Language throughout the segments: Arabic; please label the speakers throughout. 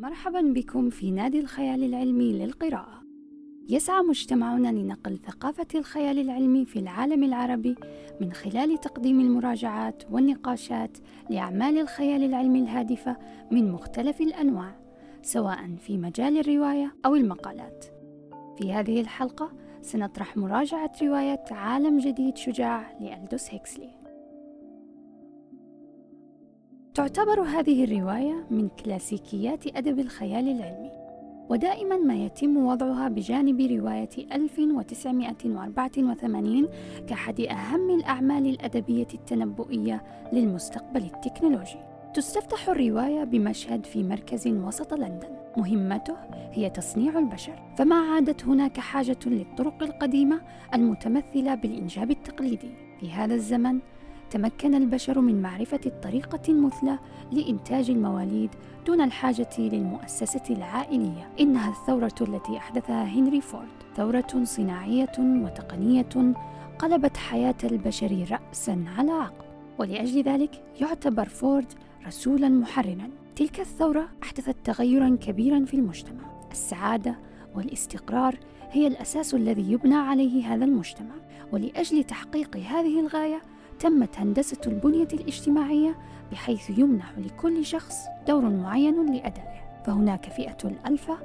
Speaker 1: مرحبا بكم في نادي الخيال العلمي للقراءة. يسعى مجتمعنا لنقل ثقافة الخيال العلمي في العالم العربي من خلال تقديم المراجعات والنقاشات لأعمال الخيال العلمي الهادفة من مختلف الأنواع، سواء في مجال الرواية أو المقالات. في هذه الحلقة سنطرح مراجعة رواية عالم جديد شجاع لألدوس هيكسلي. تعتبر هذه الرواية من كلاسيكيات أدب الخيال العلمي ودائما ما يتم وضعها بجانب رواية 1984 كأحد أهم الأعمال الأدبية التنبؤية للمستقبل التكنولوجي. تستفتح الرواية بمشهد في مركز وسط لندن. مهمته هي تصنيع البشر. فما عادت هناك حاجة للطرق القديمة المتمثلة بالإنجاب التقليدي؟ في هذا الزمن تمكن البشر من معرفة الطريقة المثلى لإنتاج المواليد دون الحاجة للمؤسسة العائلية. إنها الثورة التي أحدثها هنري فورد، ثورة صناعية وتقنية قلبت حياة البشر رأسا على عقب، ولأجل ذلك يعتبر فورد رسولا محررا. تلك الثورة أحدثت تغيرا كبيرا في المجتمع. السعادة والاستقرار هي الأساس الذي يبنى عليه هذا المجتمع، ولأجل تحقيق هذه الغاية تمت هندسة البنية الاجتماعية بحيث يمنح لكل شخص دور معين لأدائه. فهناك فئة الألفا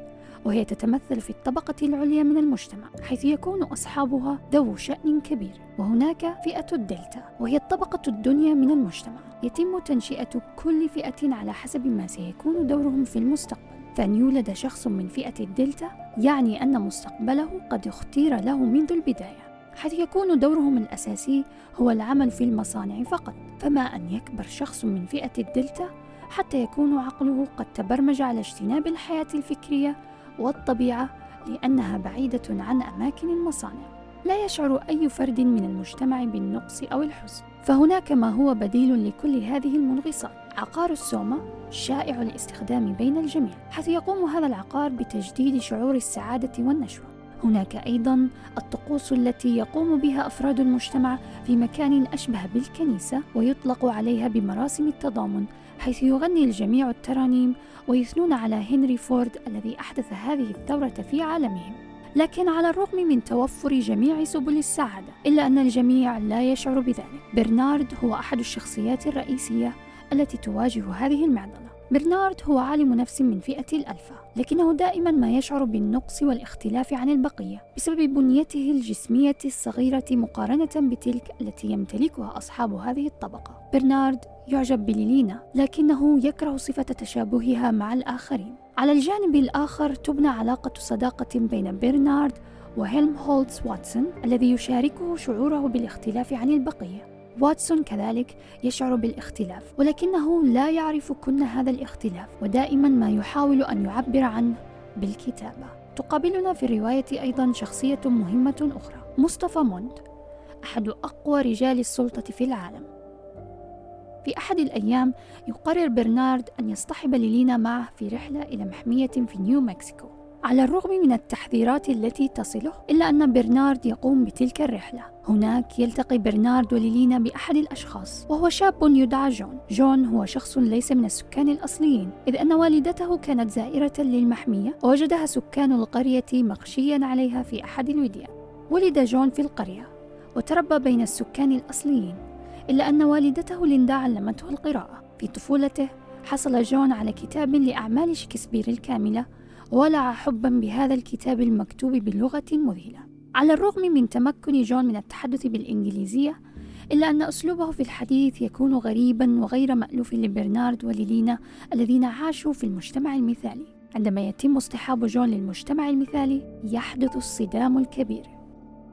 Speaker 1: وهي تتمثل في الطبقة العليا من المجتمع حيث يكون أصحابها ذو شأن كبير. وهناك فئة الدلتا وهي الطبقة الدنيا من المجتمع. يتم تنشئة كل فئة على حسب ما سيكون دورهم في المستقبل. فأن يولد شخص من فئة الدلتا يعني أن مستقبله قد اختير له منذ البداية. حيث يكون دورهم الأساسي هو العمل في المصانع فقط فما أن يكبر شخص من فئة الدلتا حتى يكون عقله قد تبرمج على اجتناب الحياة الفكرية والطبيعة لأنها بعيدة عن أماكن المصانع. لا يشعر أي فرد من المجتمع بالنقص أو الحزن. فهناك ما هو بديل لكل هذه المنغصات. عقار السوما شائع الاستخدام بين الجميع حيث يقوم هذا العقار بتجديد شعور السعادة والنشوة. هناك أيضا الطقوس التي يقوم بها أفراد المجتمع في مكان أشبه بالكنيسة ويطلق عليها بمراسم التضامن حيث يغني الجميع الترانيم ويثنون على هنري فورد الذي أحدث هذه الثورة في عالمهم. لكن على الرغم من توفر جميع سبل السعادة إلا أن الجميع لا يشعر بذلك برنارد هو أحد الشخصيات الرئيسية التي تواجه هذه المعضلة. برنارد هو عالم نفس من فئة الألفا لكنه دائما ما يشعر بالنقص والاختلاف عن البقية بسبب بنيته الجسمية الصغيرة مقارنة بتلك التي يمتلكها أصحاب هذه الطبقة. برنارد يعجب بليلينا لكنه يكره صفة تشابهها مع الآخرين. على الجانب الآخر تبنى علاقة صداقة بين برنارد وهيلم هولتز واتسون الذي يشاركه شعوره بالاختلاف عن البقية. واتسون كذلك يشعر بالاختلاف ولكنه لا يعرف كنه هذا الاختلاف ودائما ما يحاول أن يعبر عنه بالكتابة. تقابلنا في الرواية أيضا شخصية مهمة أخرى مصطفى موند أحد أقوى رجال السلطة في العالم. في أحد الأيام يقرر برنارد أن يصطحب ليلينا معه في رحلة إلى محمية في نيو مكسيكو. على الرغم من التحذيرات التي تصله إلا أن برنارد يقوم بتلك الرحلة. هناك يلتقي برنارد وليلينا بأحد الأشخاص وهو شاب يدعى جون. جون هو شخص ليس من السكان الأصليين إذ أن والدته كانت زائرة للمحمية ووجدها سكان القرية مغشيا عليها في أحد الوديان. ولد جون في القرية وتربى بين السكان الأصليين إلا أن والدته ليندا علمته القراءة. في طفولته حصل جون على كتاب لأعمال شكسبير الكاملة ولع حبا بهذا الكتاب المكتوب بلغة مذهلة. على الرغم من تمكن جون من التحدث بالإنجليزية إلا أن أسلوبه في الحديث يكون غريبا وغير مألوف لبرنارد وليلينا الذين عاشوا في المجتمع المثالي. عندما يتم اصطحاب جون للمجتمع المثالي يحدث الصدام الكبير.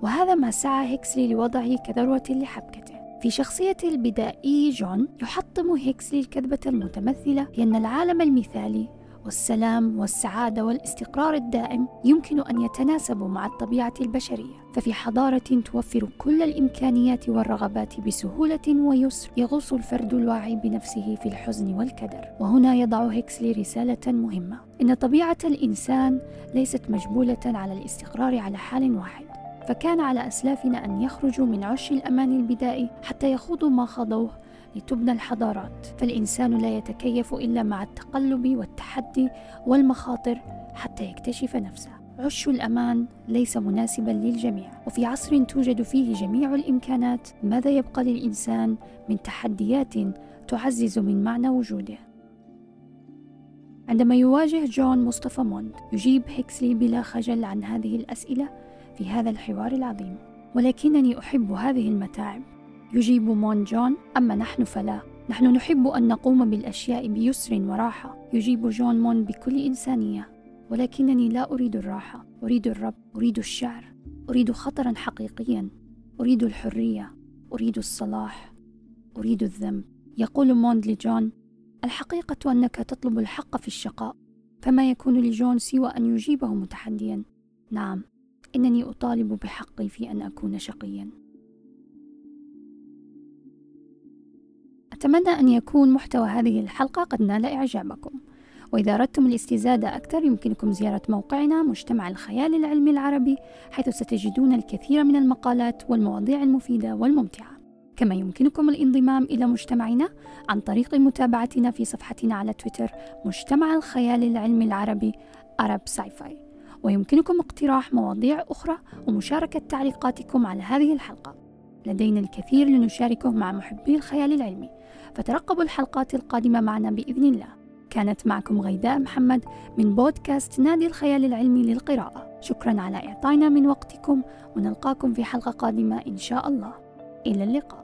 Speaker 1: وهذا ما سعى هيكسلي لوضعه كذروة لحبكته. في شخصية البدائي جون يحطم هيكسلي الكذبة المتمثلة هي أن العالم المثالي والسلام والسعادة والاستقرار الدائم يمكن أن يتناسبوا مع الطبيعة البشرية. ففي حضارة توفر كل الإمكانيات والرغبات بسهولة ويسر يغوص الفرد الواعي بنفسه في الحزن والكدر. وهنا يضع هيكسلي رسالة مهمة. إن طبيعة الإنسان ليست مجبولة على الاستقرار على حال واحد فكان على أسلافنا أن يخرجوا من عش الأمان البدائي حتى يخوضوا ما خاضوه لتبنى الحضارات. فالإنسان لا يتكيف إلا مع التقلب والتحدي والمخاطر حتى يكتشف نفسه. عش الأمان ليس مناسبا للجميع. وفي عصر توجد فيه جميع الإمكانات ماذا يبقى للإنسان من تحديات تعزز من معنى وجوده؟ عندما يواجه جون مصطفى موند يجيب هيكسلي بلا خجل عن هذه الأسئلة في هذا الحوار العظيم. ولكنني أحب هذه المتاعب. يجيب موند جون أما نحن فلا. نحن نحب أن نقوم بالأشياء بيسر وراحة. يجيب جون موند بكل إنسانية. ولكنني لا أريد الراحة. أريد الرب. أريد الشعر. أريد خطرا حقيقيا. أريد الحرية. أريد الصلاح. أريد الذنب. يقول موند لجون الحقيقة أنك تطلب الحق في الشقاء. فما يكون لجون سوى أن يجيبه متحديا؟ نعم. إنني أطالب بحقي في أن أكون شقيا. أتمنى أن يكون محتوى هذه الحلقة قد نال إعجابكم. وإذا أردتم الاستزادة أكثر يمكنكم زيارة موقعنا مجتمع الخيال العلمي العربي حيث ستجدون الكثير من المقالات والمواضيع المفيدة والممتعة. كما يمكنكم الانضمام إلى مجتمعنا عن طريق متابعتنا في صفحتنا على تويتر مجتمع الخيال العلمي العربي أرب سايفاي. ويمكنكم اقتراح مواضيع أخرى ومشاركة تعليقاتكم على هذه الحلقة. لدينا الكثير لنشاركه مع محبي الخيال العلمي. فترقبوا الحلقات القادمة معنا بإذن الله. كانت معكم غيداء محمد من بودكاست نادي الخيال العلمي للقراءة. شكرا على إعطائنا من وقتكم. ونلقاكم في حلقة قادمة إن شاء الله. إلى اللقاء.